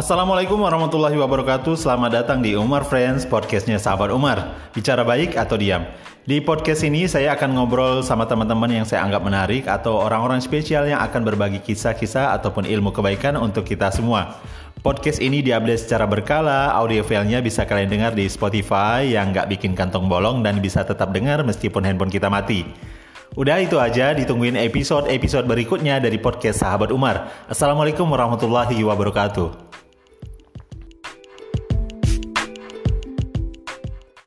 Assalamualaikum warahmatullahi wabarakatuh Selamat datang di Umar Friends, podcastnya sahabat Umar Bicara baik atau diam Di podcast ini saya akan ngobrol sama teman-teman yang saya anggap menarik Atau orang-orang spesial yang akan berbagi kisah-kisah ataupun ilmu kebaikan untuk kita semua Podcast ini diupdate secara berkala, audio filenya bisa kalian dengar di Spotify yang nggak bikin kantong bolong dan bisa tetap dengar meskipun handphone kita mati. Udah itu aja, ditungguin episode-episode berikutnya dari podcast Sahabat Umar. Assalamualaikum warahmatullahi wabarakatuh.